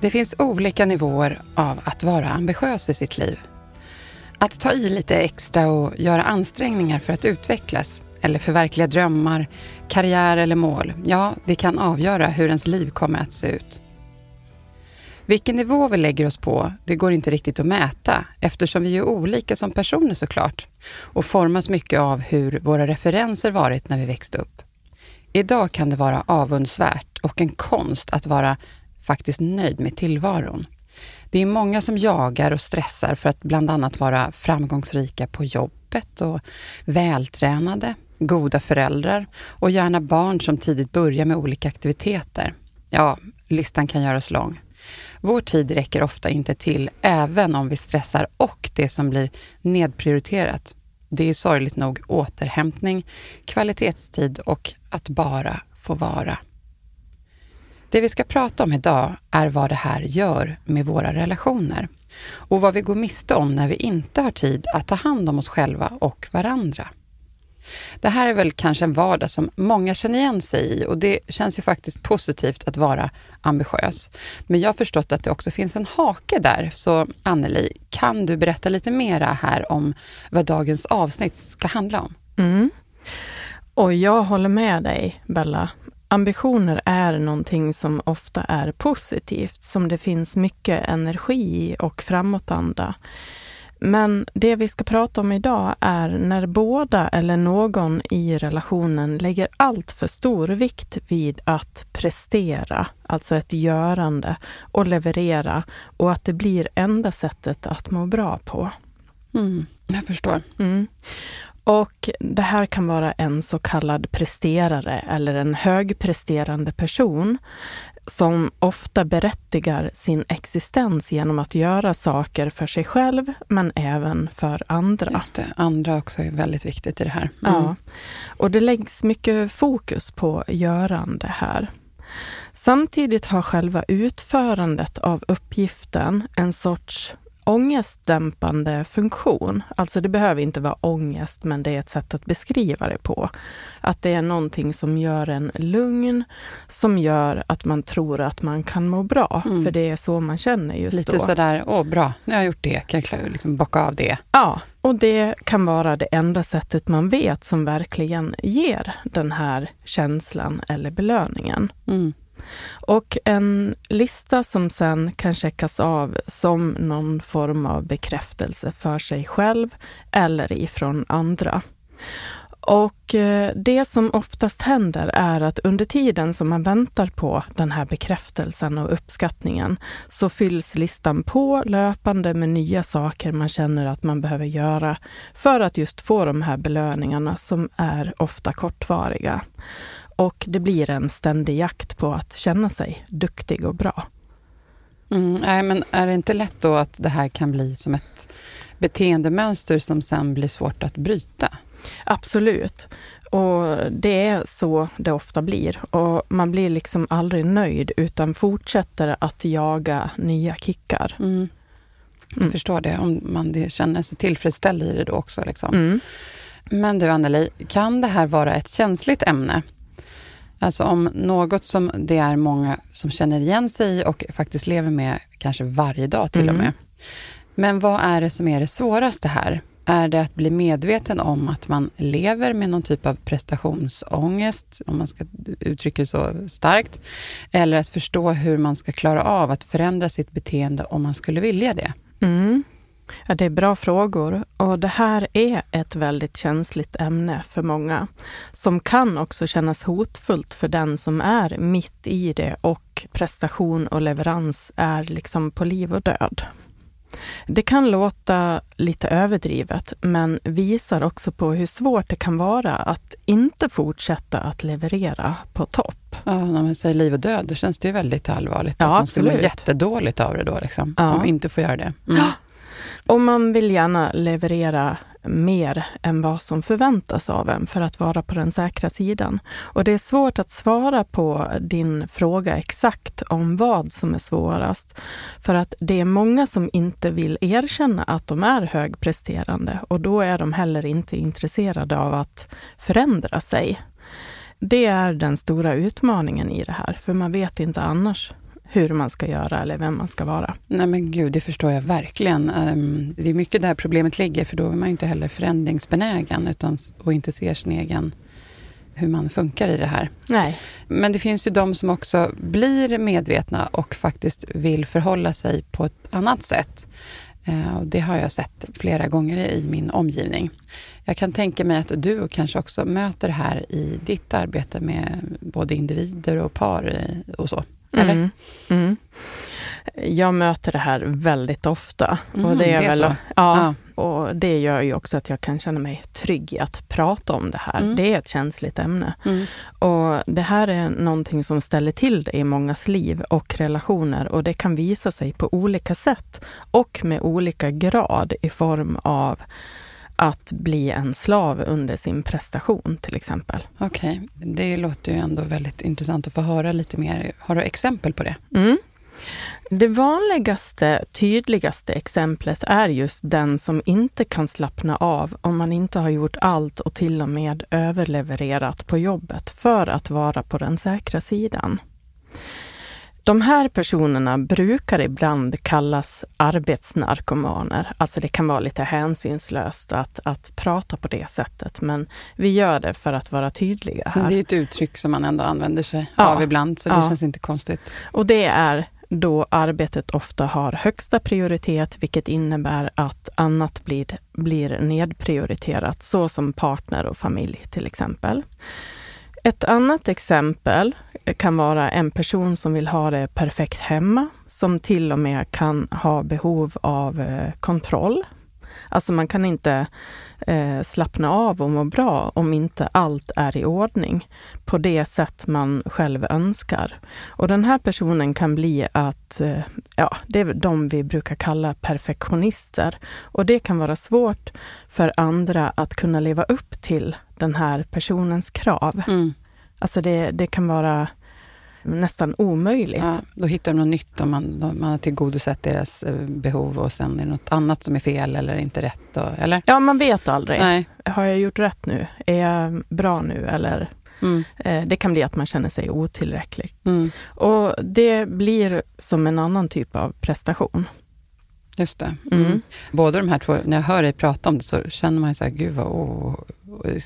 Det finns olika nivåer av att vara ambitiös i sitt liv. Att ta i lite extra och göra ansträngningar för att utvecklas eller förverkliga drömmar, karriär eller mål, ja, det kan avgöra hur ens liv kommer att se ut. Vilken nivå vi lägger oss på, det går inte riktigt att mäta eftersom vi är olika som personer såklart och formas mycket av hur våra referenser varit när vi växte upp. Idag kan det vara avundsvärt och en konst att vara faktiskt nöjd med tillvaron. Det är många som jagar och stressar för att bland annat vara framgångsrika på jobbet och vältränade, goda föräldrar och gärna barn som tidigt börjar med olika aktiviteter. Ja, listan kan göras lång. Vår tid räcker ofta inte till, även om vi stressar och det som blir nedprioriterat. Det är sorgligt nog återhämtning, kvalitetstid och att bara få vara. Det vi ska prata om idag är vad det här gör med våra relationer och vad vi går miste om när vi inte har tid att ta hand om oss själva och varandra. Det här är väl kanske en vardag som många känner igen sig i och det känns ju faktiskt positivt att vara ambitiös. Men jag har förstått att det också finns en hake där. Så Anneli, kan du berätta lite mera här om vad dagens avsnitt ska handla om? Mm. Och jag håller med dig, Bella. Ambitioner är någonting som ofta är positivt, som det finns mycket energi och framåtanda. Men det vi ska prata om idag är när båda eller någon i relationen lägger allt för stor vikt vid att prestera, alltså ett görande, och leverera och att det blir enda sättet att må bra på. Mm, jag förstår. Mm. Och det här kan vara en så kallad presterare eller en högpresterande person som ofta berättigar sin existens genom att göra saker för sig själv, men även för andra. Just det, andra också är väldigt viktigt i det här. Mm. Ja, och det läggs mycket fokus på görande här. Samtidigt har själva utförandet av uppgiften en sorts ångestdämpande funktion. Alltså det behöver inte vara ångest, men det är ett sätt att beskriva det på. Att det är någonting som gör en lugn, som gör att man tror att man kan må bra. Mm. För det är så man känner just Lite då. Lite sådär, åh bra, nu har jag gjort det, kan jag liksom bocka av det. Ja, och det kan vara det enda sättet man vet som verkligen ger den här känslan eller belöningen. Mm. Och en lista som sen kan checkas av som någon form av bekräftelse för sig själv eller ifrån andra. Och eh, det som oftast händer är att under tiden som man väntar på den här bekräftelsen och uppskattningen så fylls listan på löpande med nya saker man känner att man behöver göra för att just få de här belöningarna som är ofta kortvariga. Och det blir en ständig jakt på att känna sig duktig och bra. Mm, nej, men är det inte lätt då att det här kan bli som ett beteendemönster som sen blir svårt att bryta? Absolut. Och det är så det ofta blir. Och man blir liksom aldrig nöjd utan fortsätter att jaga nya kickar. Mm. Jag mm. förstår det, om man känner sig tillfredsställd i det då också. Liksom. Mm. Men du Anneli, kan det här vara ett känsligt ämne? Alltså om något som det är många som känner igen sig i och faktiskt lever med kanske varje dag till mm. och med. Men vad är det som är det svåraste här? Är det att bli medveten om att man lever med någon typ av prestationsångest, om man ska uttrycka det så starkt, eller att förstå hur man ska klara av att förändra sitt beteende om man skulle vilja det? Mm. Ja, det är bra frågor och det här är ett väldigt känsligt ämne för många som kan också kännas hotfullt för den som är mitt i det och prestation och leverans är liksom på liv och död. Det kan låta lite överdrivet, men visar också på hur svårt det kan vara att inte fortsätta att leverera på topp. Ja, när man säger liv och död, då känns det ju väldigt allvarligt. Ja, att man skulle må absolut. jättedåligt av det då, liksom, Ja. om man inte får göra det. Mm. Och man vill gärna leverera mer än vad som förväntas av en för att vara på den säkra sidan. Och det är svårt att svara på din fråga exakt om vad som är svårast. För att det är många som inte vill erkänna att de är högpresterande och då är de heller inte intresserade av att förändra sig. Det är den stora utmaningen i det här, för man vet inte annars hur man ska göra eller vem man ska vara. Nej men gud, det förstår jag verkligen. Ehm, det är mycket där problemet ligger, för då är man ju inte heller förändringsbenägen utan, och inte ser sin egen, hur man funkar i det här. Nej. Men det finns ju de som också blir medvetna och faktiskt vill förhålla sig på ett annat sätt. Eh, Och det har jag sett flera gånger i min omgivning. Jag kan tänka mig att du kanske också möter det här i ditt arbete med både individer och par eh, och så. Eller? Mm. Mm. Jag möter det här väldigt ofta. Mm, och det är det är väl, så. Ja, och det gör ju också att jag kan känna mig trygg i att prata om det här. Mm. Det är ett känsligt ämne. Mm. Och det här är någonting som ställer till det i mångas liv och relationer och det kan visa sig på olika sätt och med olika grad i form av att bli en slav under sin prestation till exempel. Okej, det låter ju ändå väldigt intressant att få höra lite mer. Har du exempel på det? Mm. Det vanligaste, tydligaste exemplet är just den som inte kan slappna av om man inte har gjort allt och till och med överlevererat på jobbet för att vara på den säkra sidan. De här personerna brukar ibland kallas arbetsnarkomaner. Alltså det kan vara lite hänsynslöst att, att prata på det sättet, men vi gör det för att vara tydliga här. Men det är ett uttryck som man ändå använder sig Ja. av ibland, så det Ja. känns inte konstigt. Och det är då arbetet ofta har högsta prioritet, vilket innebär att annat blir, blir nedprioriterat, så som partner och familj till exempel. Ett annat exempel kan vara en person som vill ha det perfekt hemma, som till och med kan ha behov av eh, kontroll. Alltså man kan inte eh, slappna av och må bra om inte allt är i ordning på det sätt man själv önskar. Och den här personen kan bli att, eh, ja, det är de vi brukar kalla perfektionister. Och det kan vara svårt för andra att kunna leva upp till den här personens krav. Mm. Alltså det, det kan vara nästan omöjligt. Ja, då hittar de något nytt om man, man har tillgodosett deras eh, behov och sen är det något annat som är fel eller inte rätt. Och, eller? Ja, man vet aldrig. Nej. Har jag gjort rätt nu? Är jag bra nu? Eller Mm. eh, det kan bli att man känner sig otillräcklig. Mm. Och det blir som en annan typ av prestation. Just det. Mm. Mm. Båda de här två, när jag hör dig prata om det så känner man ju så här, gud vad, åh,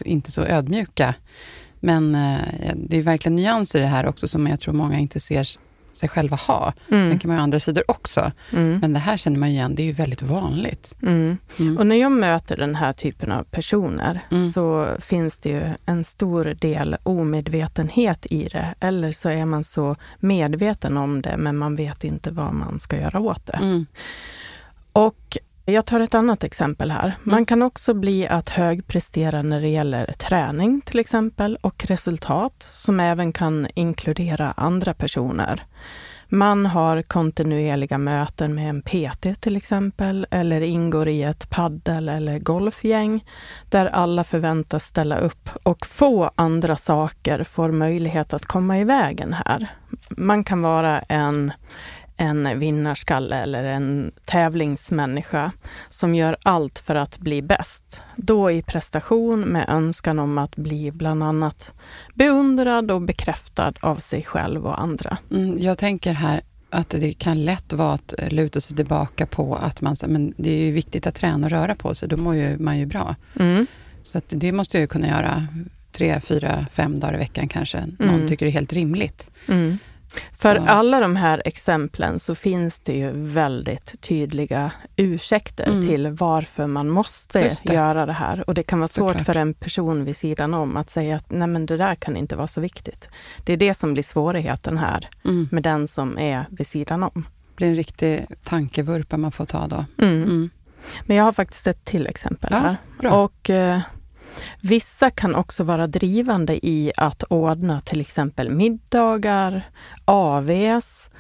inte så ödmjuka. Men eh, det är verkligen nyanser i det här också som jag tror många inte ser sig själva ha. Mm. Sen kan man ju andra sidor också. Mm. Men det här känner man igen, det är ju väldigt vanligt. Mm. Mm. Och när jag möter den här typen av personer Mm. så finns det ju en stor del omedvetenhet i det. Eller så är man så medveten om det men man vet inte vad man ska göra åt det. Mm. Och jag tar ett annat exempel här. Man Mm. kan också bli att högprestera när det gäller träning till exempel och resultat som även kan inkludera andra personer. Man har kontinuerliga möten med en PT till exempel eller ingår i ett paddel eller golfgäng där alla förväntas ställa upp och få andra saker får möjlighet att komma i vägen här. Man kan vara en en vinnarskalle eller en tävlingsmänniska som gör allt för att bli bäst. Då i prestation med önskan om att bli bland annat beundrad och bekräftad av sig själv och andra. Mm, jag tänker här, att det kan lätt vara att luta sig tillbaka på att man, men det är ju viktigt att träna och röra på sig, då mår ju, man ju bra. Mm. Så att det måste jag ju kunna göra tre, fyra, fem dagar i veckan kanske. Någon Mm. tycker det är helt rimligt. Mm. För Så- alla de här exemplen så finns det ju väldigt tydliga ursäkter Mm. till varför man måste det. göra det här. Och det kan vara svårt Såklart. för en person vid sidan om att säga att nej men det där kan inte vara så viktigt. Det är det som blir svårigheten här Mm. med den som är vid sidan om. Det blir en riktig tankevurpa man får ta då. Mm. Mm. Men jag har faktiskt ett till exempel Ja, här. bra. Och eh, Vissa kan också vara drivande i att ordna till exempel middagar, AVs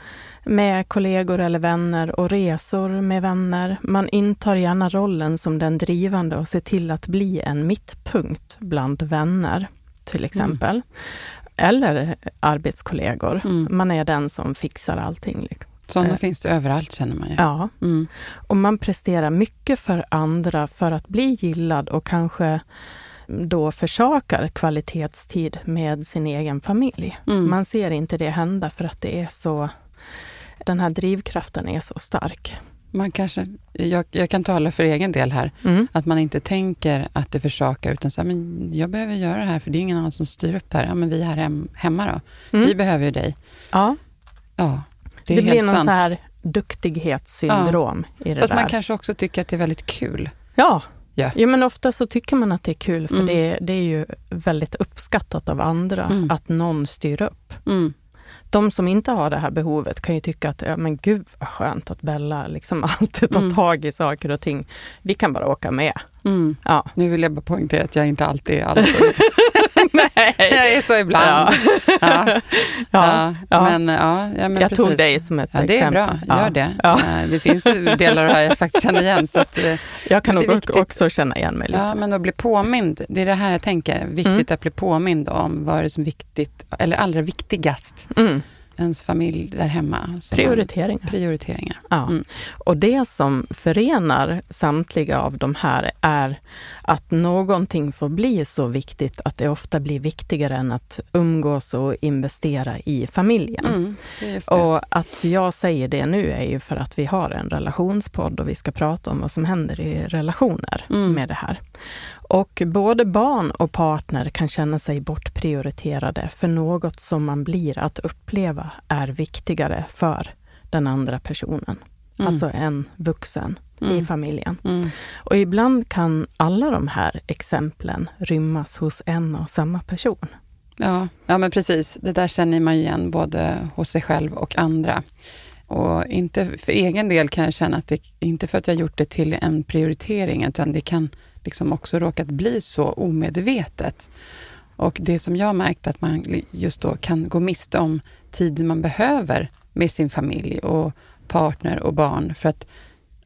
med kollegor eller vänner och resor med vänner. Man intar gärna rollen som den drivande och ser till att bli en mittpunkt bland vänner till exempel. Eller arbetskollegor. Mm. Man är den som fixar allting. liksom. Sådana Eh. finns det överallt känner man ju. Ja. Mm. Och man presterar mycket för andra för att bli gillad och kanske då försakar kvalitetstid med sin egen familj. Mm. Man ser inte det hända för att det är så, den här drivkraften är så stark. Man kanske, jag, jag kan tala för egen del här, Mm. att man inte tänker att det försakar, utan så här, men jag behöver göra det här, för det är ingen annan som styr upp det här. Ja, men vi här hem, hemma då, Mm. vi behöver ju dig. Ja, Ja, det det, blir någon sant. så här duktighetssyndrom i det Fast där. man kanske också tycker att det är väldigt kul. Ja. Ja. Ja. men ofta så tycker man att det är kul för Mm. det, det är ju väldigt uppskattat av andra Mm. att någon styr upp. Mm. De som inte har det här behovet kan ju tycka att, ja men gud vad skönt att Bella liksom alltid tar Mm. tag i saker och ting. Vi kan bara åka med. Mm. Ja. Nu vill jag bara poängtera att jag inte alltid är alls. Nej. jag är så ibland. Ja. Ja. Ja. Men, ja, ja, men jag precis. tog dig som ett Ja, det är exempel. bra. Gör Ja. det. Ja. Eh, Det finns delar av det jag faktiskt känner igen. Så att, eh, Jag kan det är nog också känna igen mig lite. ja, men att bli påmind, det är det här jag tänker. Viktigt Mm. att bli påmind om vad är det som är viktigt, eller allra viktigast, Mm. Ens familj där hemma. man- Prioriteringar. Prioriteringar. Ja. Mm. Och det som förenar samtliga av de här är att någonting får bli så viktigt att det ofta blir viktigare än att umgås och investera i familjen. Mm. Och att jag säger det nu är ju för att vi har en relationspodd och vi ska prata om vad som händer i relationer Mm. med det här. Och både barn och partner kan känna sig bortprioriterade för något som man blir att uppleva är viktigare för den andra personen. Mm. Alltså en vuxen i Mm. familjen. Mm. Och ibland kan alla de här exemplen rymmas hos en och samma person. Ja, ja, men precis. Det där känner man igen både hos sig själv och andra. Och inte för egen del kan jag känna att det inte för att jag gjort det till en prioritering, utan det kan liksom också råkat bli så omedvetet. Och det som jag märkt att man just då kan gå miste om tiden man behöver med sin familj och partner och barn för att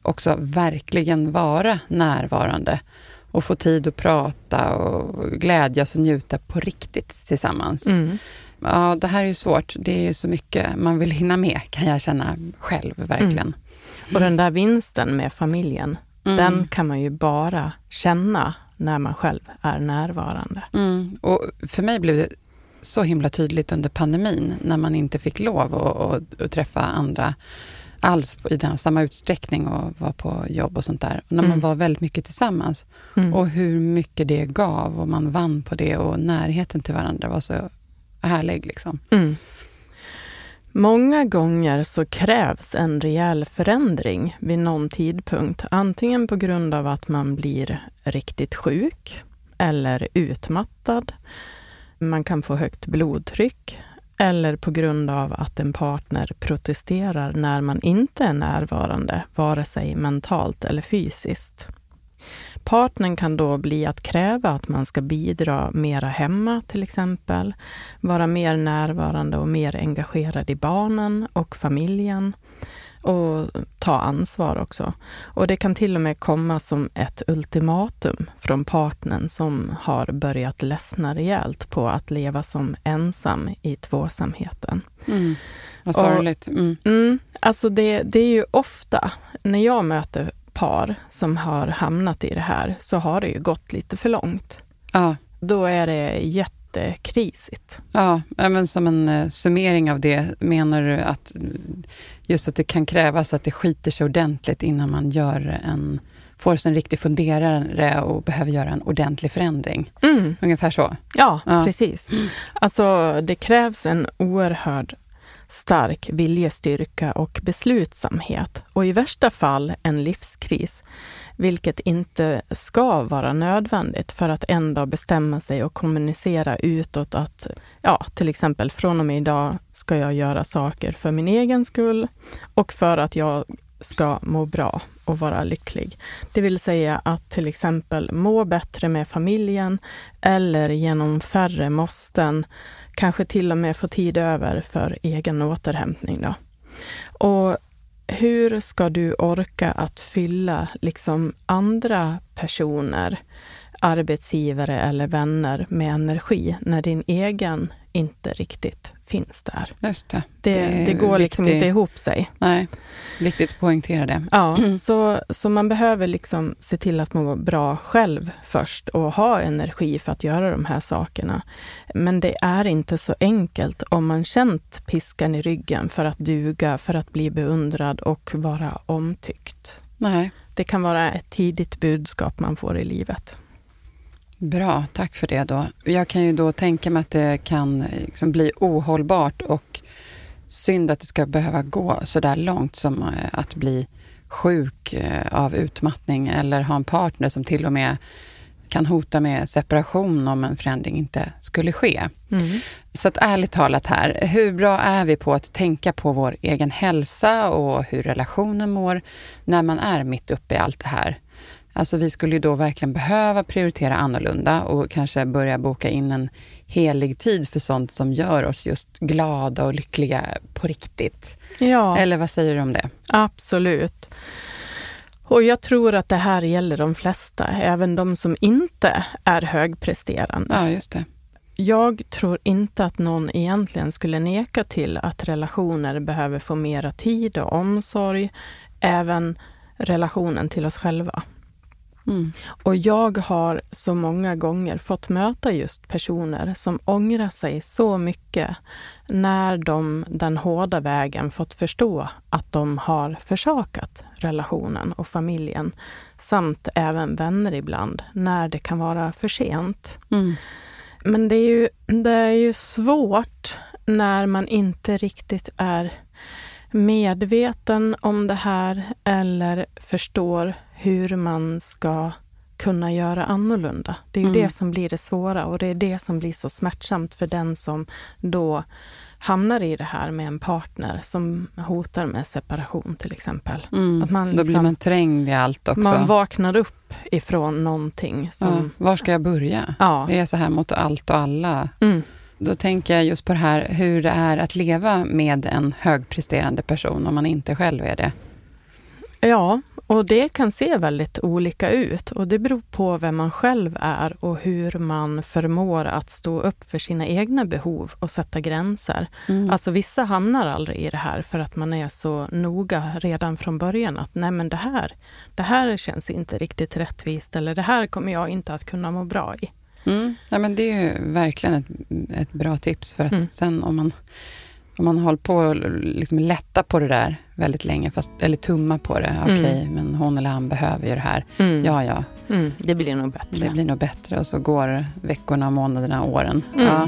också verkligen vara närvarande och få tid att prata och glädjas och njuta på riktigt tillsammans. Ja, det här är ju svårt. Det är ju så mycket man vill hinna med, kan jag känna själv, verkligen. Och den där vinsten med familjen, Mm. den kan man ju bara känna när man själv är närvarande. Mm. Och för mig blev det så himla tydligt under pandemin, när man inte fick lov att, träffa andra alls i den samma utsträckning och vara på jobb och sånt där. Och när man Mm. var väldigt mycket tillsammans. Mm. Och hur mycket det gav och man vann på det och närheten till varandra var så härlig. Liksom. Mm. Många gånger så krävs en rejäl förändring vid någon tidpunkt. Antingen på grund av att man blir riktigt sjuk eller utmattad. Man kan få högt blodtryck eller på grund av att en partner protesterar när man inte är närvarande, vare sig mentalt eller fysiskt. Partnern kan då bli att kräva att man ska bidra mera hemma till exempel, vara mer närvarande och mer engagerad i barnen och familjen och ta ansvar också. Och det kan till och med komma som ett ultimatum från partnern som har börjat ledsna rejält på att leva som ensam i tvåsamheten. Mm. Vad sorgligt. Mm. Mm, alltså det, det är ju ofta, när jag möter par som har hamnat i det här, så har det ju gått lite för långt. Ja. Då är det jättekrisigt. Ja, men som en uh, summering av det, menar du att just att det kan krävas att det skiter sig ordentligt innan man gör en får sig en riktig funderare och behöver göra en ordentlig förändring. Mm. Ungefär så? Ja, ja, precis. Alltså, det krävs en oerhörd stark viljestyrka och beslutsamhet och i värsta fall en livskris, vilket inte ska vara nödvändigt för att en dag bestämma sig och kommunicera utåt att, ja, till exempel från och med idag ska jag göra saker för min egen skull och för att jag ska må bra och vara lycklig. Det vill säga att till exempel må bättre med familjen eller genom färre måsten kanske till och med få tid över för egen återhämtning. Då. Och hur ska du orka att fylla liksom andra personer, arbetsgivare eller vänner med energi när din egen inte riktigt finns där. Just det. Det, det, det går liksom inte ihop sig. Nej, viktigt att poängtera det. Ja, så, så man behöver liksom se till att må bra själv först och ha energi för att göra de här sakerna. Men det är inte så enkelt om man känt piskan i ryggen för att duga, för att bli beundrad och vara omtyckt. Nej. Det kan vara ett tidigt budskap man får i livet. Bra, tack för det då. Jag kan ju då tänka mig att det kan liksom bli ohållbart och synd att det ska behöva gå så där långt som eh, att bli sjuk eh, av utmattning eller ha en partner som till och med kan hota med separation om en förändring inte skulle ske. Mm. Så att ärligt talat här, hur bra är vi på att tänka på vår egen hälsa och hur relationen mår när man är mitt uppe i allt det här? Alltså vi skulle ju då verkligen behöva prioritera annorlunda och kanske börja boka in en helig tid för sånt som gör oss just glada och lyckliga på riktigt. Ja. Eller vad säger du om det? Absolut. Och jag tror att det här gäller de flesta, även de som inte är högpresterande. Ja, just det. Jag tror inte att någon egentligen skulle neka till att relationer behöver få mera tid och omsorg, även relationen till oss själva. Mm. Och jag har så många gånger fått möta just personer som ångrar sig så mycket när de den hårda vägen fått förstå att de har försakat relationen och familjen samt även vänner ibland när det kan vara för sent. Mm. Men det är, ju, det är ju svårt när man inte riktigt är medveten om det här eller förstår hur man ska kunna göra annorlunda. Det är ju mm. det som blir det svåra och det är det som blir så smärtsamt för den som då hamnar i det här med en partner som hotar med separation till exempel. Mm. Att man liksom, Då blir liksom man trängd i allt också. Man vaknar upp ifrån någonting. Som, ja, var ska jag börja? Ja. Det är så här mot allt och alla. Mm. Då tänker jag just på det här hur det är att leva med en högpresterande person om man inte själv är det. Ja, och det kan se väldigt olika ut och det beror på vem man själv är och hur man förmår att stå upp för sina egna behov och sätta gränser. Mm. Alltså vissa hamnar aldrig i det här för att man är så noga redan från början att nej men det här, det här känns inte riktigt rättvist eller det här kommer jag inte att kunna må bra i. Mm. Ja, men det är verkligen ett, ett bra tips för att mm. sen om man om man hållit på och liksom lätta på det där väldigt länge, fast, eller tumma på det. Mm. Okej, okay, men hon eller han behöver ju det här. Mm. Ja, ja. Mm. Det blir nog bättre. Det blir nog bättre och så går veckorna, månaderna, åren. Mm. Ja.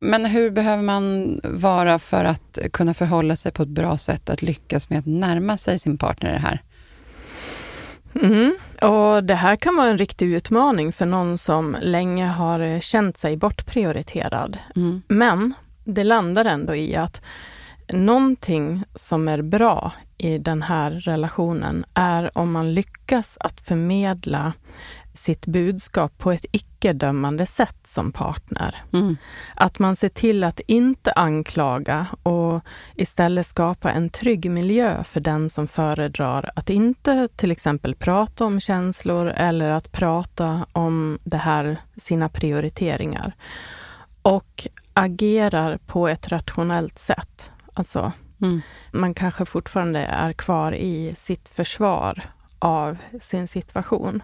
Men hur behöver man vara för att kunna förhålla sig på ett bra sätt, att lyckas med att närma sig sin partner här? Mm. Och det här kan vara en riktig utmaning för någon som länge har känt sig bortprioriterad. Mm. Men det landar ändå i att någonting som är bra i den här relationen är om man lyckas att förmedla sitt budskap på ett icke-dömande sätt som partner. Mm. Att man ser till att inte anklaga och istället skapa en trygg miljö för den som föredrar att inte till exempel prata om känslor eller att prata om det här, sina prioriteringar. Och agerar på ett rationellt sätt. Alltså, mm. man kanske fortfarande är kvar i sitt försvar av sin situation.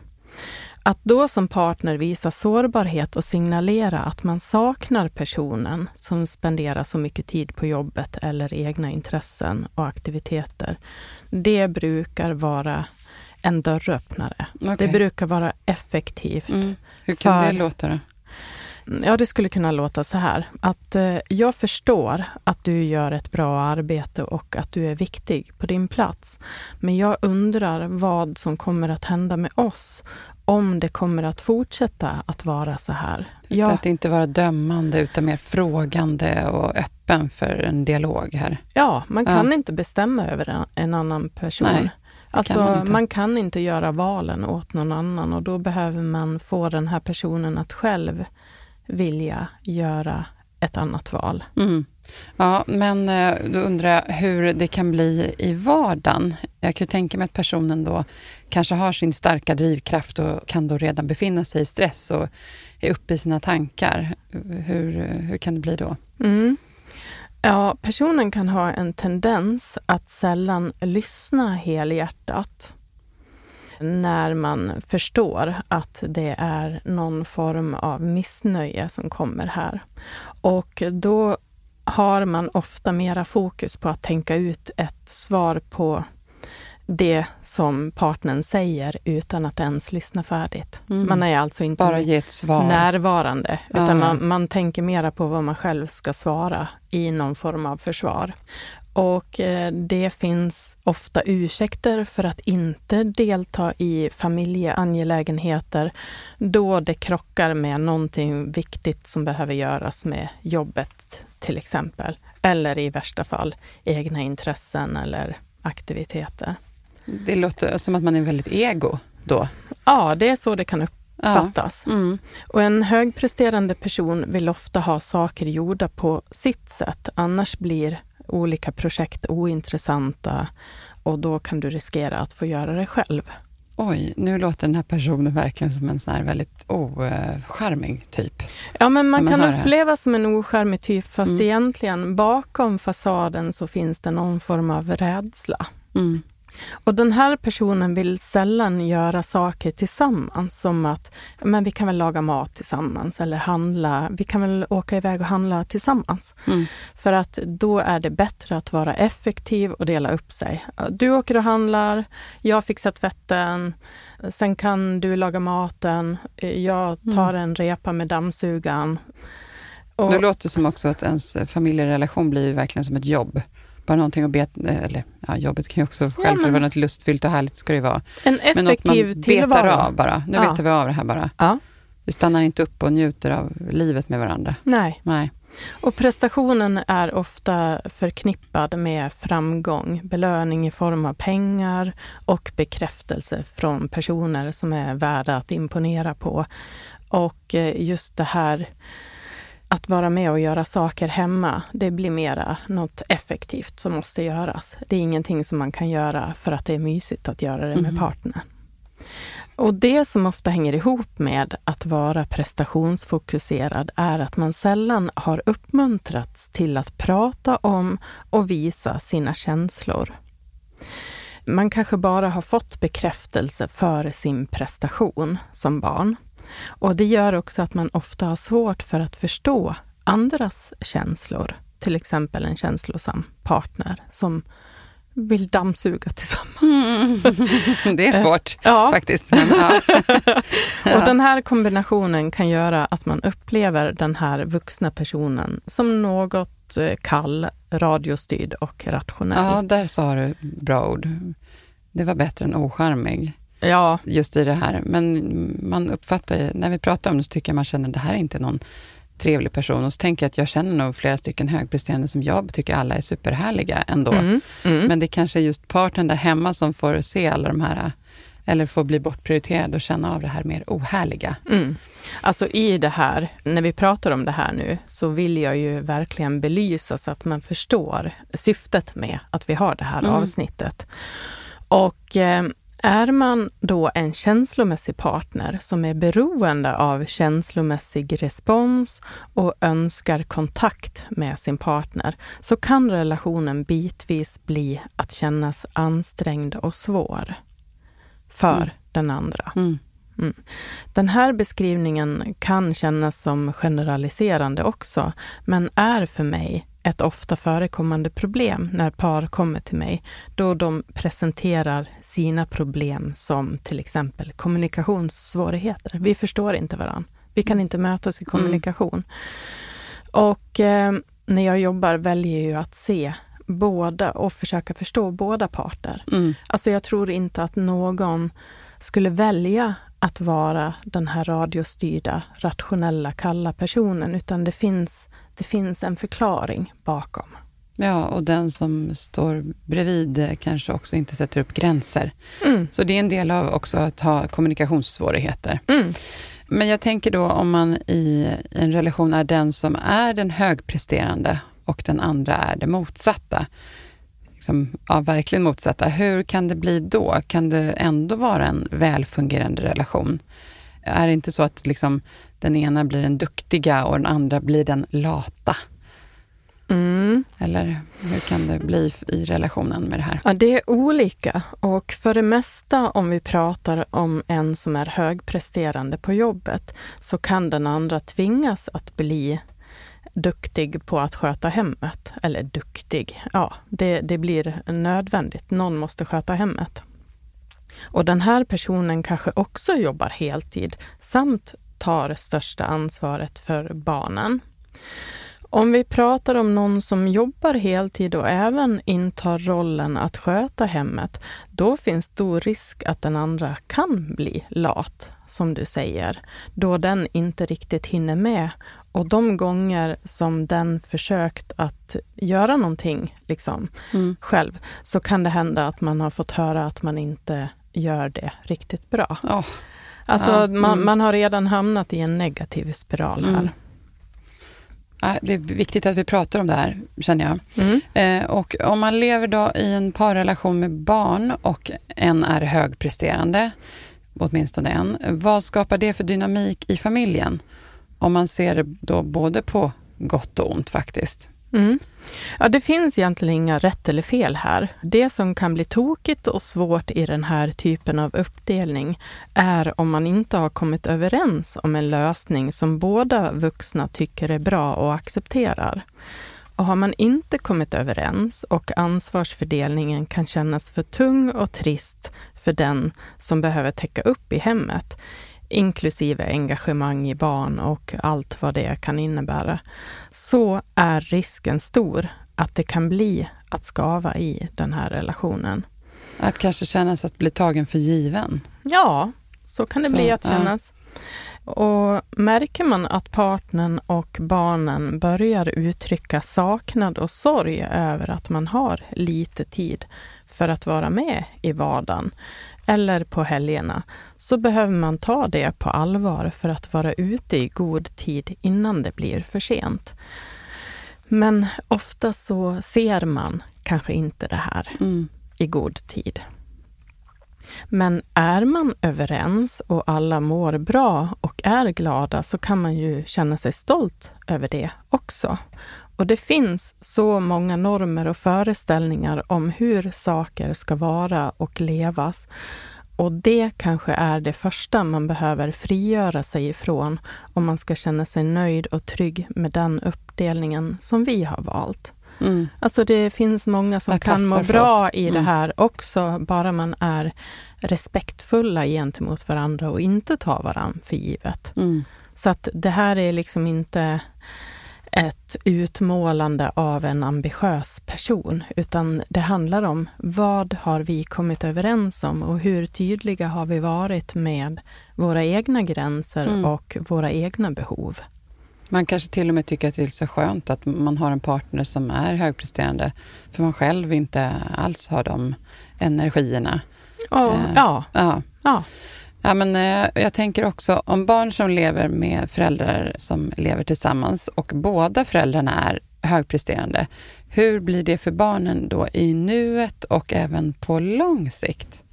Att då som partner visa sårbarhet och signalera att man saknar personen som spenderar så mycket tid på jobbet eller egna intressen och aktiviteter, det brukar vara en dörröppnare. Okay. Det brukar vara effektivt. Mm. Hur kan det låta då? Ja, det skulle kunna låta så här. Att eh, jag förstår att du gör ett bra arbete och att du är viktig på din plats. Men jag undrar vad som kommer att hända med oss om det kommer att fortsätta att vara så här. Just jag, att inte vara dömande utan mer frågande och öppen för en dialog här. Ja, man kan ja. inte bestämma över en, en annan person. Nej, alltså, kan man, man, kan inte göra valen åt någon annan och då behöver man få den här personen att själv vilja göra ett annat val. Mm. Ja, men eh, då undrar jag hur det kan bli i vardagen. Jag kan tänka mig att personen då kanske har sin starka drivkraft och kan då redan befinna sig i stress och är uppe i sina tankar. Hur, hur kan det bli då? Mm. Ja, personen kan ha en tendens att sällan lyssna helhjärtat när man förstår att det är någon form av missnöje som kommer här. Och då har man ofta mera fokus på att tänka ut ett svar på det som partnern säger utan att ens lyssna färdigt. Mm. Man är alltså inte närvarande, utan mm. man, man tänker mera på vad man själv ska svara i någon form av försvar. Och eh, det finns ofta ursäkter för att inte delta i familjeangelägenheter då det krockar med någonting viktigt som behöver göras med jobbet till exempel. Eller i värsta fall egna intressen eller aktiviteter. Det låter som att man är väldigt ego då. Ja, det är så det kan uppfattas. Ja. Mm. Och en högpresterande person vill ofta ha saker gjorda på sitt sätt, annars blir olika projekt ointressanta och då kan du riskera att få göra det själv. Oj, nu låter den här personen verkligen som en sån här väldigt ocharmig typ. Ja, men man, man kan upplevas som en ocharmig typ, fast mm. egentligen bakom fasaden så finns det någon form av rädsla. Mm. Och den här personen vill sällan göra saker tillsammans, som att men vi kan väl laga mat tillsammans eller handla. Vi kan väl åka iväg och handla tillsammans. Mm. För att då är det bättre att vara effektiv och dela upp sig. Du åker och handlar, jag fixar tvätten, sen kan du laga maten, jag tar mm. en repa med dammsugaren. Och, det låter som också att ens familjerelation blir verkligen som ett jobb bara någonting att beta, eller ja, jobbet kan ju också själv, ja, vara något lustfyllt och härligt ska det vara. En effektiv men tillvaro. betar av bara. Nu ja. betar vi av det här bara. Ja. Vi stannar inte upp och njuter av livet med varandra. Nej. Nej. Och prestationen är ofta förknippad med framgång, belöning i form av pengar och bekräftelse från personer som är värda att imponera på. Och eh, just det här att vara med och göra saker hemma, det blir mera något effektivt som måste göras. Det är ingenting som man kan göra för att det är mysigt att göra det med mm. partnern. Och det som ofta hänger ihop med att vara prestationsfokuserad är att man sällan har uppmuntrats till att prata om och visa sina känslor. Man kanske bara har fått bekräftelse för sin prestation som barn. Och det gör också att man ofta har svårt för att förstå andras känslor. Till exempel en känslosam partner som vill dammsuga tillsammans. Mm. Det är svårt Ja. faktiskt. Men, ja. Och den här kombinationen kan göra att man upplever den här vuxna personen som något eh, kall, radiostyrd och rationell. ja, där sa du bra ord. Det var bättre än ocharmig, ja just i det här. Men man uppfattar ju, när vi pratar om det så tycker jag man känner det här är inte någon trevlig person. Och så tänker jag att jag känner nog flera stycken högpresterande som jag tycker alla är superhärliga ändå. Mm, mm. Men det kanske är just partnern där hemma som får se alla de här, eller får bli bortprioriterad och känna av det här mer ohärliga. Mm. Alltså i det här, när vi pratar om det här nu, så vill jag ju verkligen belysa så att man förstår syftet med att vi har det här Mm. avsnittet. Och eh, är man då en känslomässig partner som är beroende av känslomässig respons och önskar kontakt med sin partner, så kan relationen bitvis bli att kännas ansträngd och svår för Mm. den andra. Mm. Mm. Den här beskrivningen kan kännas som generaliserande också, men är för mig ett ofta förekommande problem när par kommer till mig, då de presenterar sina problem som till exempel kommunikationssvårigheter. Vi förstår inte varandra. Vi kan inte mötas i kommunikation. Och eh, när jag jobbar väljer jag att se båda och försöka förstå båda parter. Mm. Alltså jag tror inte att någon skulle välja att vara den här radiostyrda, rationella, kalla personen, utan det finns, det finns en förklaring bakom. Ja, och den som står bredvid eh, kanske också inte sätter upp gränser. Mm. Så det är en del av också att ha kommunikationssvårigheter. Mm. Men jag tänker då om man i en relation är den som är den högpresterande och den andra är det motsatta. Liksom, ja, verkligen motsatta. Hur kan det bli då? Kan det ändå vara en välfungerande relation? Är det inte så att liksom, den ena blir den duktiga och den andra blir den lata? Mm. Eller hur kan det bli i relationen med det här? Ja, det är olika och för det mesta om vi pratar om en som är högpresterande på jobbet så kan den andra tvingas att bli duktig på att sköta hemmet. Eller duktig, ja, det, det blir nödvändigt. Någon måste sköta hemmet. Och den här personen kanske också jobbar heltid samt tar största ansvaret för barnen. Om vi pratar om någon som jobbar heltid och även intar rollen att sköta hemmet, då finns stor risk att den andra kan bli lat, som du säger, då den inte riktigt hinner med. Och de gånger som den försökt att göra någonting liksom, Mm. själv, så kan det hända att man har fått höra att man inte gör det riktigt bra. Åh, Alltså, Ja, man, mm. man har redan hamnat i en negativ spiral här. Mm. ja, det är viktigt att vi pratar om det här, känner jag. Mm. Eh, och om man lever då i en parrelation med barn och en är högpresterande, åtminstone en, vad skapar det för dynamik i familjen? Om man ser då både på gott och ont faktiskt. Mm. Ja, det finns egentligen inga rätt eller fel här. Det som kan bli tokigt och svårt i den här typen av uppdelning är om man inte har kommit överens om en lösning som båda vuxna tycker är bra och accepterar. Och har man inte kommit överens och ansvarsfördelningen kan kännas för tung och trist för den som behöver täcka upp i hemmet, inklusive engagemang i barn och allt vad det kan innebära, så är risken stor att det kan bli att skava i den här relationen. Att kanske kännas att bli tagen för given. Ja, så kan det Så, bli att ja. kännas. Och märker man att partnern och barnen börjar uttrycka saknad och sorg över att man har lite tid för att vara med i vardagen eller på helgerna, så behöver man ta det på allvar för att vara ute i god tid innan det blir för sent. Men ofta så ser man kanske inte det här Mm. i god tid. Men är man överens och alla mår bra och är glada så kan man ju känna sig stolt över det också. Och det finns så många normer och föreställningar om hur saker ska vara och levas. Och det kanske är det första man behöver frigöra sig ifrån om man ska känna sig nöjd och trygg med den uppdelningen som vi har valt. Mm. Alltså det finns många som Det kan må bra i det Mm. här också, bara man är respektfulla gentemot varandra och inte tar varandra för givet. Mm. Så att det här är liksom inte ett utmålande av en ambitiös person, utan det handlar om vad har vi kommit överens om och hur tydliga har vi varit med våra egna gränser Mm. och våra egna behov. Man kanske till och med tycker att det är så skönt att man har en partner som är högpresterande, för man själv inte alls har de energierna. Och, Eh, ja, Ja. ja. Ja, men, eh, jag tänker också om barn som lever med föräldrar som lever tillsammans och båda föräldrarna är högpresterande. Hur blir det för barnen då i nuet och även på lång sikt?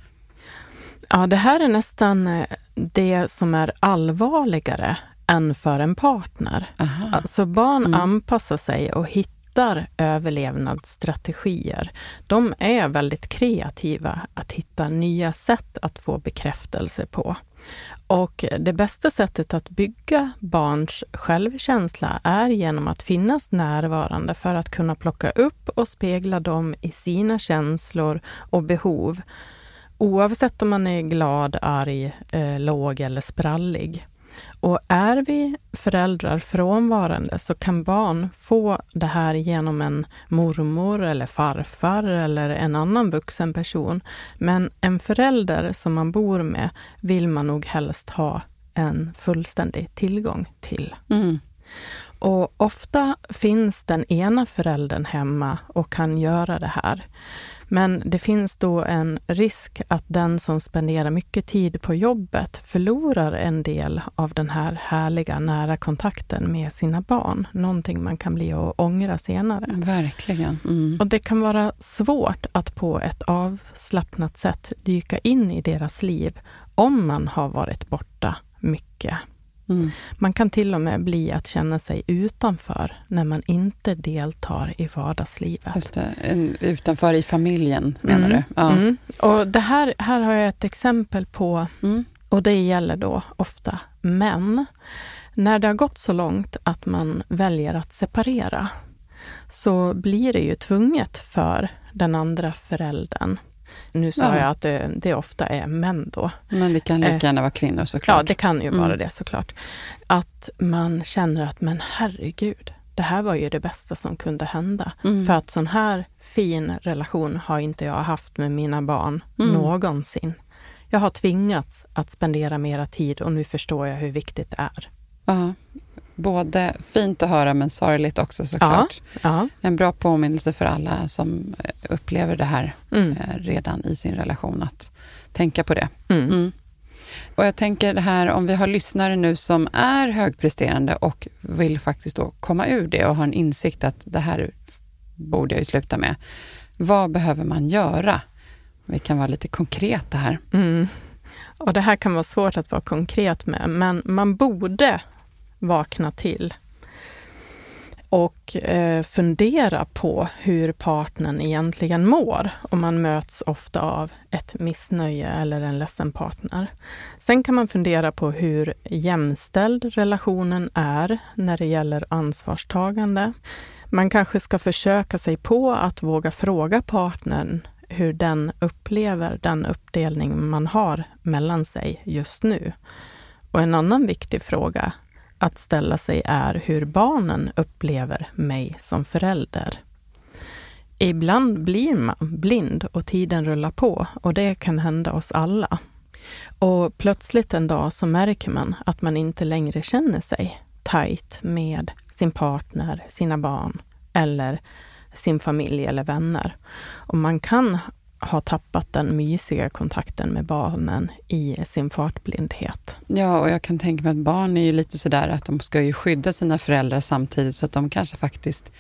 Ja, det här är nästan eh, det som är allvarligare än för en partner. Aha. Alltså barn Mm. anpassar sig och hittar överlevnadsstrategier. De är väldigt kreativa att hitta nya sätt att få bekräftelse på. Och det bästa sättet att bygga barns självkänsla är genom att finnas närvarande för att kunna plocka upp och spegla dem i sina känslor och behov. Oavsett om man är glad, arg, eh, låg eller sprallig. Och är vi föräldrar frånvarande så kan barn få det här genom en mormor eller farfar eller en annan vuxen person. Men en förälder som man bor med vill man nog helst ha en fullständig tillgång till. Mm. Och ofta finns den ena föräldern hemma och kan göra det här. Men det finns då en risk att den som spenderar mycket tid på jobbet förlorar en del av den här härliga nära kontakten med sina barn. Någonting man kan bli och ångra senare. Verkligen. Mm. Och det kan vara svårt att på ett avslappnat sätt dyka in i deras liv om man har varit borta mycket. Mm. Man kan till och med bli att känna sig utanför när man inte deltar i vardagslivet. Just det. Utanför i familjen, menar Mm, du? Ja. Mm. Och det här, här har jag ett exempel på, Mm. och det gäller då ofta män. När det har gått så långt att man väljer att separera, så blir det ju tvunget för den andra föräldern. Nu sa Ja. jag att det, det ofta är män då. Men det kan lika Eh, gärna vara kvinnor såklart. Ja, det kan ju vara Mm. det såklart. Att man känner att, men herregud, det här var ju det bästa som kunde hända. Mm. För att sån här fin relation har inte jag haft med mina barn Mm. någonsin. Jag har tvingats att spendera mera tid och nu förstår jag hur viktigt det är. Ja. Både fint att höra men sorgligt också såklart. Ja. En bra påminnelse för alla som eh, upplever det här Mm. eh, redan i sin relation att tänka på det. Mm. Mm. Och jag tänker det här om vi har lyssnare nu som är högpresterande och vill faktiskt då komma ur det och har en insikt att det här borde jag ju sluta med. Vad behöver man göra? Vi kan vara lite konkreta här. Mm. Och det här kan vara svårt att vara konkret med, men man borde vakna till och eh, fundera på hur partnern egentligen mår. Och man möts ofta av ett missnöje eller en ledsen partner. Sen kan man fundera på hur jämställd relationen är när det gäller ansvarstagande. Man kanske ska försöka sig på att våga fråga partnern hur den upplever den uppdelning man har mellan sig just nu. Och en annan viktig fråga att ställa sig är hur barnen upplever mig som förälder. Ibland blir man blind och tiden rullar på och det kan hända oss alla. Och plötsligt en dag så märker man att man inte längre känner sig tajt med sin partner, sina barn eller sin familj eller vänner. Och man kan har tappat den mysiga kontakten med barnen i sin fartblindhet. Ja, och jag kan tänka mig att barn är ju lite sådär att de ska ju skydda sina föräldrar samtidigt så att de kanske faktiskt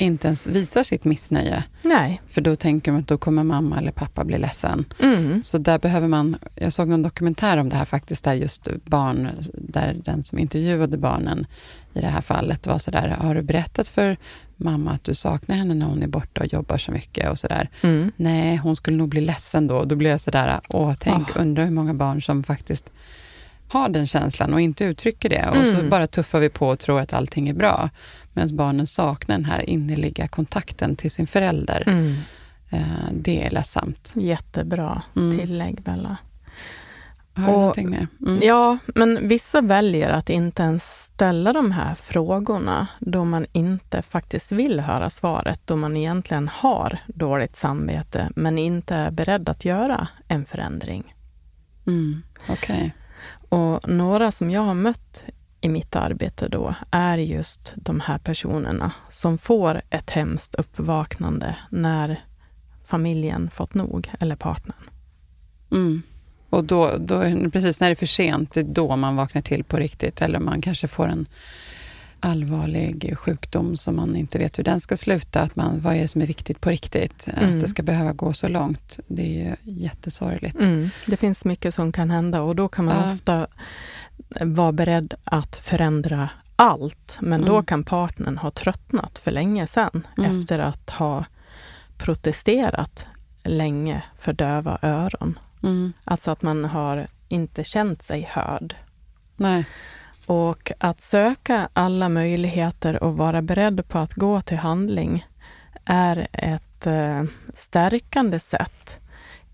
inte ens visar sitt missnöje. Nej. För då tänker de att då kommer mamma eller pappa bli ledsen. Mm. Så där behöver man, jag såg någon dokumentär om det här faktiskt, där just barn, där den som intervjuade barnen i det här fallet var sådär, har du berättat för mamma att du saknar henne när hon är borta och jobbar så mycket och sådär? Mm. Nej, hon skulle nog bli ledsen då. Då blir jag sådär, åh, tänk, Ah. undrar hur många barn som faktiskt har den känslan och inte uttrycker det. Och så Mm. bara tuffar vi på och tror att allting är bra. Medan barnen saknar den här innerliga kontakten till sin förälder. Mm. Eh, det är ledsamt. Jättebra Mm. tillägg, Bella. Har du Och- någonting mer? Mm. Ja, men vissa väljer att inte ens ställa de här frågorna då man inte faktiskt vill höra svaret, då man egentligen har dåligt samvete, men inte är beredd att göra en förändring. Mm. Okej. Och några som jag har mött i mitt arbete då är just de här personerna som får ett hemskt uppvaknande när familjen fått nog, eller partnern. Mm. Och då, då, precis när det är för sent, det är då man vaknar till på riktigt. Eller man kanske får en allvarlig sjukdom som man inte vet hur den ska sluta. Att man, vad är det som är viktigt på riktigt? Mm. Att det ska behöva gå så långt. Det är ju jättesorgligt. Mm. Det finns mycket som kan hända och då kan man Ja. ofta vara beredd att förändra allt. Men då Mm. kan partnern ha tröttnat för länge sedan Mm. efter att ha protesterat länge för döva öron. Mm. Alltså att man har inte känt sig hörd. Nej. Och att söka alla möjligheter och vara beredd på att gå till handling är ett eh, stärkande sätt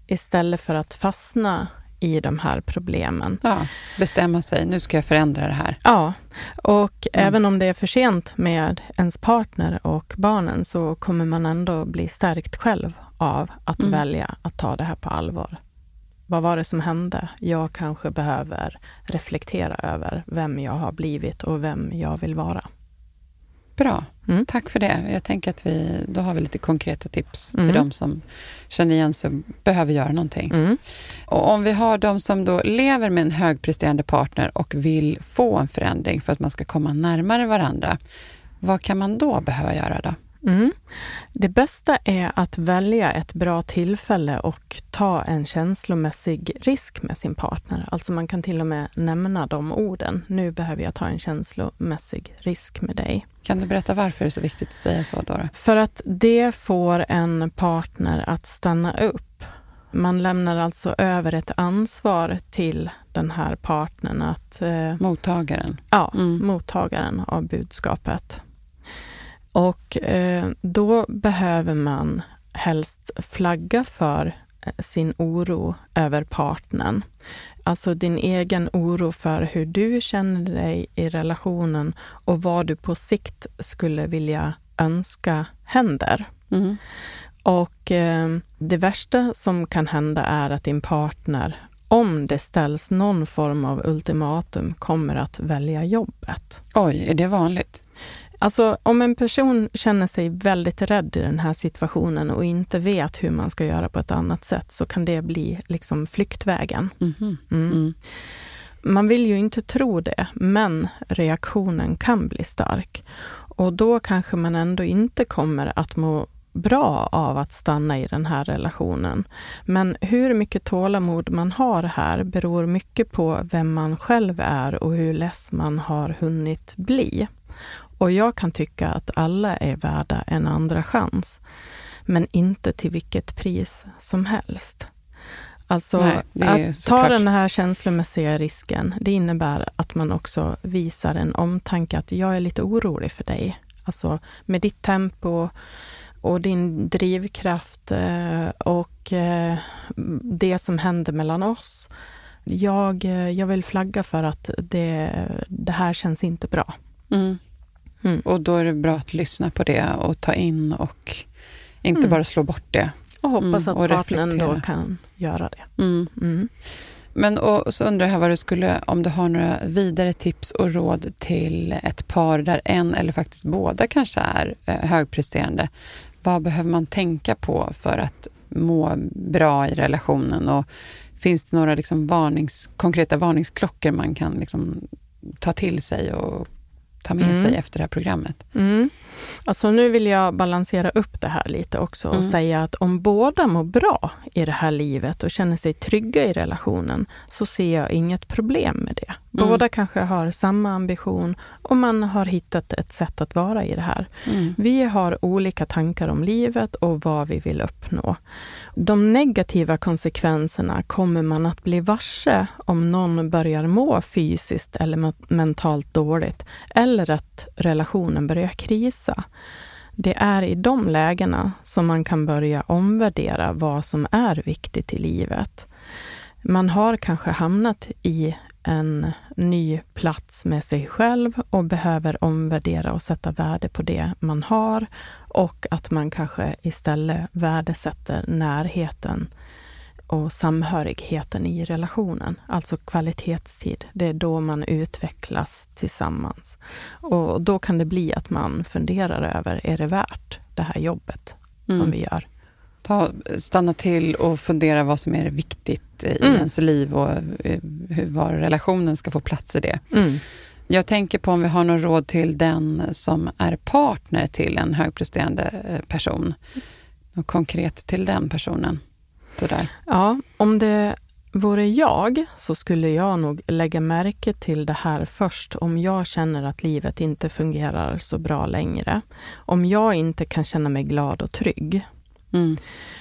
istället för att fastna i de här problemen. Ja, bestämma sig, nu ska jag förändra det här. Ja, och Mm. även om det är för sent med ens partner och barnen så kommer man ändå bli stärkt själv av att Mm. välja att ta det här på allvar. Vad var det som hände? Jag kanske behöver reflektera över vem jag har blivit och vem jag vill vara. Bra, Mm. tack för det. Jag tänker att vi, då har vi lite konkreta tips Mm. till de som känner igen sig och behöver göra någonting. Mm. Och om vi har de som då lever med en högpresterande partner och vill få en förändring för att man ska komma närmare varandra, vad kan man då behöva göra då? Mm. Det bästa är att välja ett bra tillfälle och ta en känslomässig risk med sin partner. Alltså man kan till och med nämna de orden. Nu behöver jag ta en känslomässig risk med dig. Kan du berätta varför det är så viktigt att säga så då? För att det får en partner att stanna upp. Man lämnar alltså över ett ansvar till den här partnern att eh, Mottagaren. ja, Mm. mottagaren av budskapet. Och eh, då behöver man helst flagga för eh, sin oro över partnern. Alltså din egen oro för hur du känner dig i relationen och vad du på sikt skulle vilja önska händer. Mm. Och eh, det värsta som kan hända är att din partner, om det ställs någon form av ultimatum, kommer att välja jobbet. Oj, är det vanligt? Alltså om en person känner sig väldigt rädd i den här situationen och inte vet hur man ska göra på ett annat sätt så kan det bli liksom flyktvägen. Mhm. Mm. Mm. Man vill ju inte tro det, men reaktionen kan bli stark. Och då kanske man ändå inte kommer att må bra av att stanna i den här relationen. Men hur mycket tålamod man har här beror mycket på vem man själv är och hur less man har hunnit bli. Och jag kan tycka att alla är värda en andra chans, men inte till vilket pris som helst. Alltså, Nej, att ta såklart. den här känslomässiga risken, det innebär att man också visar en omtanke att jag är lite orolig för dig. Alltså med ditt tempo och din drivkraft eh, och eh, det som händer mellan oss. Jag, eh, jag vill flagga för att det, det här känns inte bra. Mm. Mm. Och då är det bra att lyssna på det och ta in och inte Mm. bara slå bort det. Och hoppas Mm, att och partnern då kan göra det. Mm. Mm. Men och så undrar jag vad du skulle, om du har några vidare tips och råd till ett par där en eller faktiskt båda kanske är eh, högpresterande. Vad behöver man tänka på för att må bra i relationen? Och finns det några liksom varnings, konkreta varningsklockor man kan liksom ta till sig och ta med Mm. sig efter det här programmet? Mm. Alltså nu vill jag balansera upp det här lite också och Mm. säga att om båda mår bra i det här livet och känner sig trygga i relationen så ser jag inget problem med det. Båda kanske har samma ambition och man har hittat ett sätt att vara i det här. Mm. Vi har olika tankar om livet och vad vi vill uppnå. De negativa konsekvenserna kommer man att bli varse om någon börjar må fysiskt eller me- mentalt dåligt eller att relationen börjar krisa. Det är i de lägena som man kan börja omvärdera vad som är viktigt i livet. Man har kanske hamnat i en ny plats med sig själv och behöver omvärdera och sätta värde på det man har och att man kanske istället värdesätter närheten och samhörigheten i relationen, alltså kvalitetstid. Det är då man utvecklas tillsammans. Och då kan det bli att man funderar över, är det värt det här jobbet Mm. som vi gör? Ta, stanna till och fundera vad som är viktigt i Mm. ens liv och eh, hur, var relationen ska få plats i det. Mm. Jag tänker på om vi har något råd till den som är partner till en högpresterande eh, person. Något konkret till den personen. Sådär. Ja, om det vore jag så skulle jag nog lägga märke till det här först om jag känner att livet inte fungerar så bra längre. Om jag inte kan känna mig glad och trygg. Mm.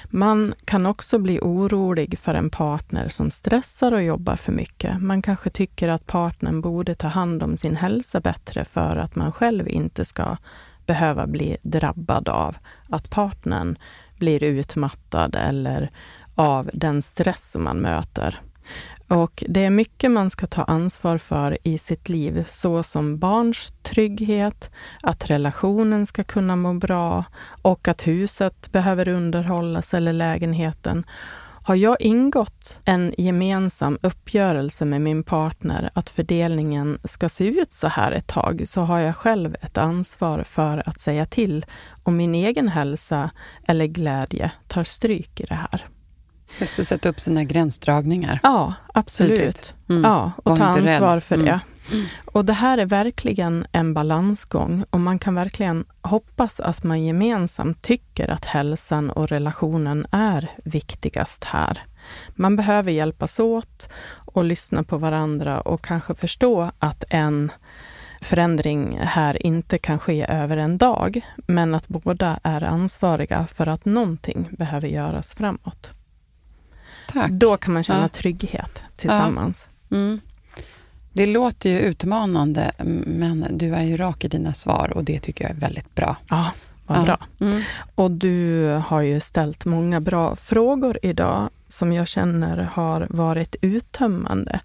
Man kan också bli orolig för en partner som stressar och jobbar för mycket. Man kanske tycker att partnern borde ta hand om sin hälsa bättre för att man själv inte ska behöva bli drabbad av att partnern blir utmattad eller av den stress som man möter. Och det är mycket man ska ta ansvar för i sitt liv, såsom barns trygghet, att relationen ska kunna må bra och att huset behöver underhållas eller lägenheten. Har jag ingått en gemensam uppgörelse med min partner att fördelningen ska se ut så här ett tag, så har jag själv ett ansvar för att säga till om min egen hälsa eller glädje tar stryk i det här. Just att sätta upp sina gränsdragningar. Ja, absolut. Mm. Ja, och ta ansvar för Mm. det. Och det här är verkligen en balansgång och man kan verkligen hoppas att man gemensamt tycker att hälsan och relationen är viktigast här. Man behöver hjälpas åt och lyssna på varandra och kanske förstå att en förändring här inte kan ske över en dag, men att båda är ansvariga för att någonting behöver göras framåt. Tack. Då kan man känna Ja. trygghet tillsammans. Mm. Det låter ju utmanande, men du är ju rak i dina svar och det tycker jag är väldigt bra. Ja, vad Ja. bra. Mm. Och du har ju ställt många bra frågor idag som jag känner har varit uttömmande.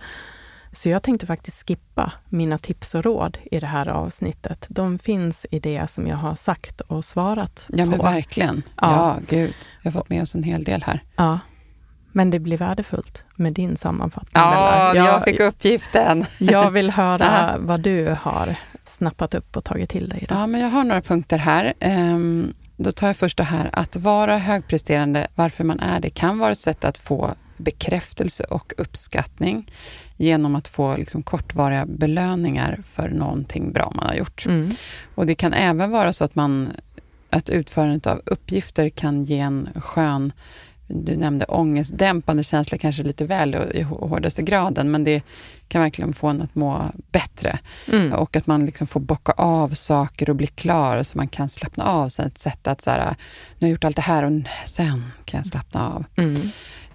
Så jag tänkte faktiskt skippa mina tips och råd i det här avsnittet. De finns i det som jag har sagt och svarat Ja, på. men verkligen. Ja. Ja. gud. Jag har fått med oss en hel del här. Ja. Men det blir värdefullt med din sammanfattning. Ja, Bella. jag fick uppgiften. jag vill höra vad du har snappat upp och tagit till dig idag. Ja, men jag har några punkter här. Ehm, då tar jag först det här att vara högpresterande, varför man är det, kan vara ett sätt att få bekräftelse och uppskattning genom att få liksom kortvariga belöningar för någonting bra man har gjort. Mm. Och det kan även vara så att, man, att utförandet av uppgifter kan ge en skön du nämnde ångestdämpande känsla, kanske lite väl i hårdaste graden, men det kan verkligen få en att må bättre. Mm. Och att man liksom får bocka av saker och bli klar så man kan slappna av. Så ett sätt att så här, nu har jag gjort allt det här och sen kan jag slappna av. Mm.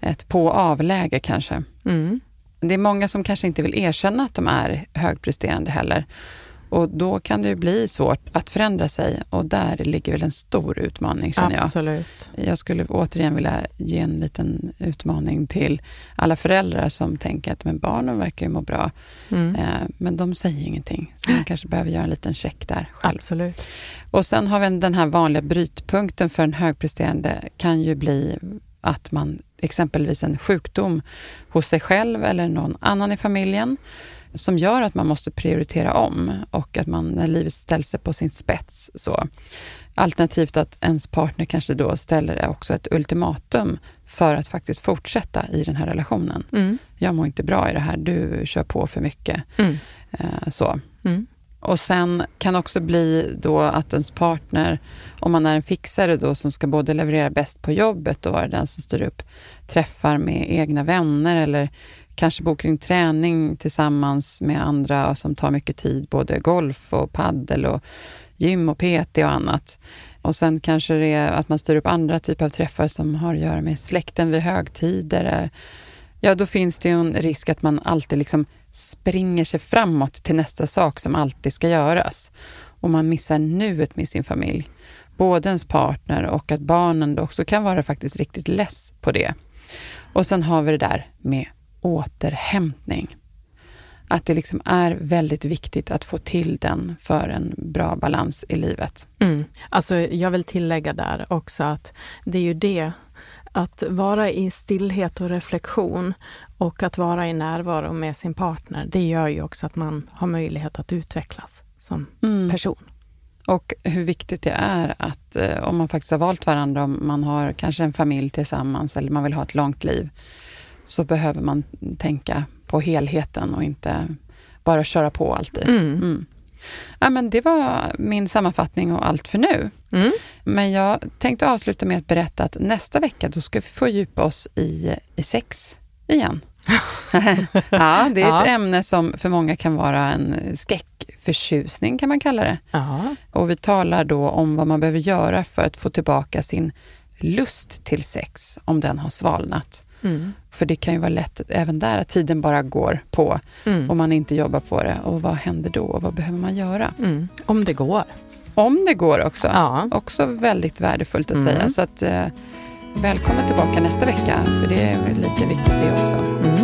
Ett på-av-läge kanske. Mm. Det är många som kanske inte vill erkänna att de är högpresterande heller. Och då kan det ju bli svårt att förändra sig och där ligger väl en stor utmaning känner jag. Absolut. Jag skulle återigen vilja ge en liten utmaning till alla föräldrar som tänker att men barnen verkar ju må bra, Mm. eh, men de säger ingenting. Så man kanske behöver göra en liten check där själv. Absolut. Och sen har vi den här vanliga brytpunkten för en högpresterande kan ju bli att man exempelvis en sjukdom hos sig själv eller någon annan i familjen som gör att man måste prioritera om och att man, när livet ställs sig på sin spets. Så. Alternativt att ens partner kanske då ställer också ett ultimatum för att faktiskt fortsätta i den här relationen. Mm. Jag mår inte bra i det här, du kör på för mycket. Mm. Eh, så. Mm. Och sen kan också bli då att ens partner, om man är en fixare då som ska både leverera bäst på jobbet och vara den som styr upp träffar med egna vänner eller kanske bokar in träning tillsammans med andra som tar mycket tid, både golf och paddel och gym och PT och annat. Och sen kanske det är att man styr upp andra typer av träffar som har att göra med släkten vid högtider. Ja, då finns det ju en risk att man alltid liksom springer sig framåt till nästa sak som alltid ska göras. Och man missar nuet med sin familj. Både ens partner och att barnen också kan vara faktiskt riktigt less på det. Och sen har vi det där med återhämtning. Att det liksom är väldigt viktigt att få till den för en bra balans i livet. Mm. Alltså, jag vill tillägga där också att det är ju det, att vara i stillhet och reflektion och att vara i närvaro med sin partner, det gör ju också att man har möjlighet att utvecklas som mm. person. Och hur viktigt det är att eh, om man faktiskt har valt varandra, om man har kanske en familj tillsammans eller man vill ha ett långt liv, så behöver man tänka på helheten och inte bara köra på alltid. Mm. Mm. Ja, men det var min sammanfattning och allt för nu. Mm. Men jag tänkte avsluta med att berätta att nästa vecka då ska vi få djupa oss i, i sex igen. ja, det är ja. ett ämne som för många kan vara en skräckförtjusning kan man kalla det. Ja. Och vi talar då om vad man behöver göra för att få tillbaka sin lust till sex om den har svalnat. Mm. För det kan ju vara lätt även där att tiden bara går på mm. och man inte jobbar på det. Och vad händer då och vad behöver man göra? Mm. Om det går. Om det går också. Ja. Också väldigt värdefullt att säga. Mm. Så att, eh, välkommen tillbaka nästa vecka, för det är lite viktigt det också. Mm.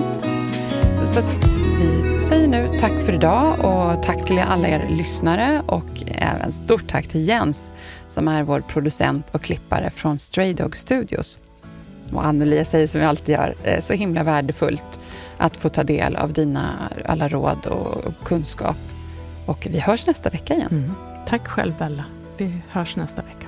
Så att, vi säger nu tack för idag och tack till alla er lyssnare och även stort tack till Jens som är vår producent och klippare från Stray Dog Studios. Och Anneli, jag säger som jag alltid gör, eh, så himla värdefullt att få ta del av dina alla råd och kunskap. Och vi hörs nästa vecka igen. Mm. Tack själv Bella. Vi hörs nästa vecka.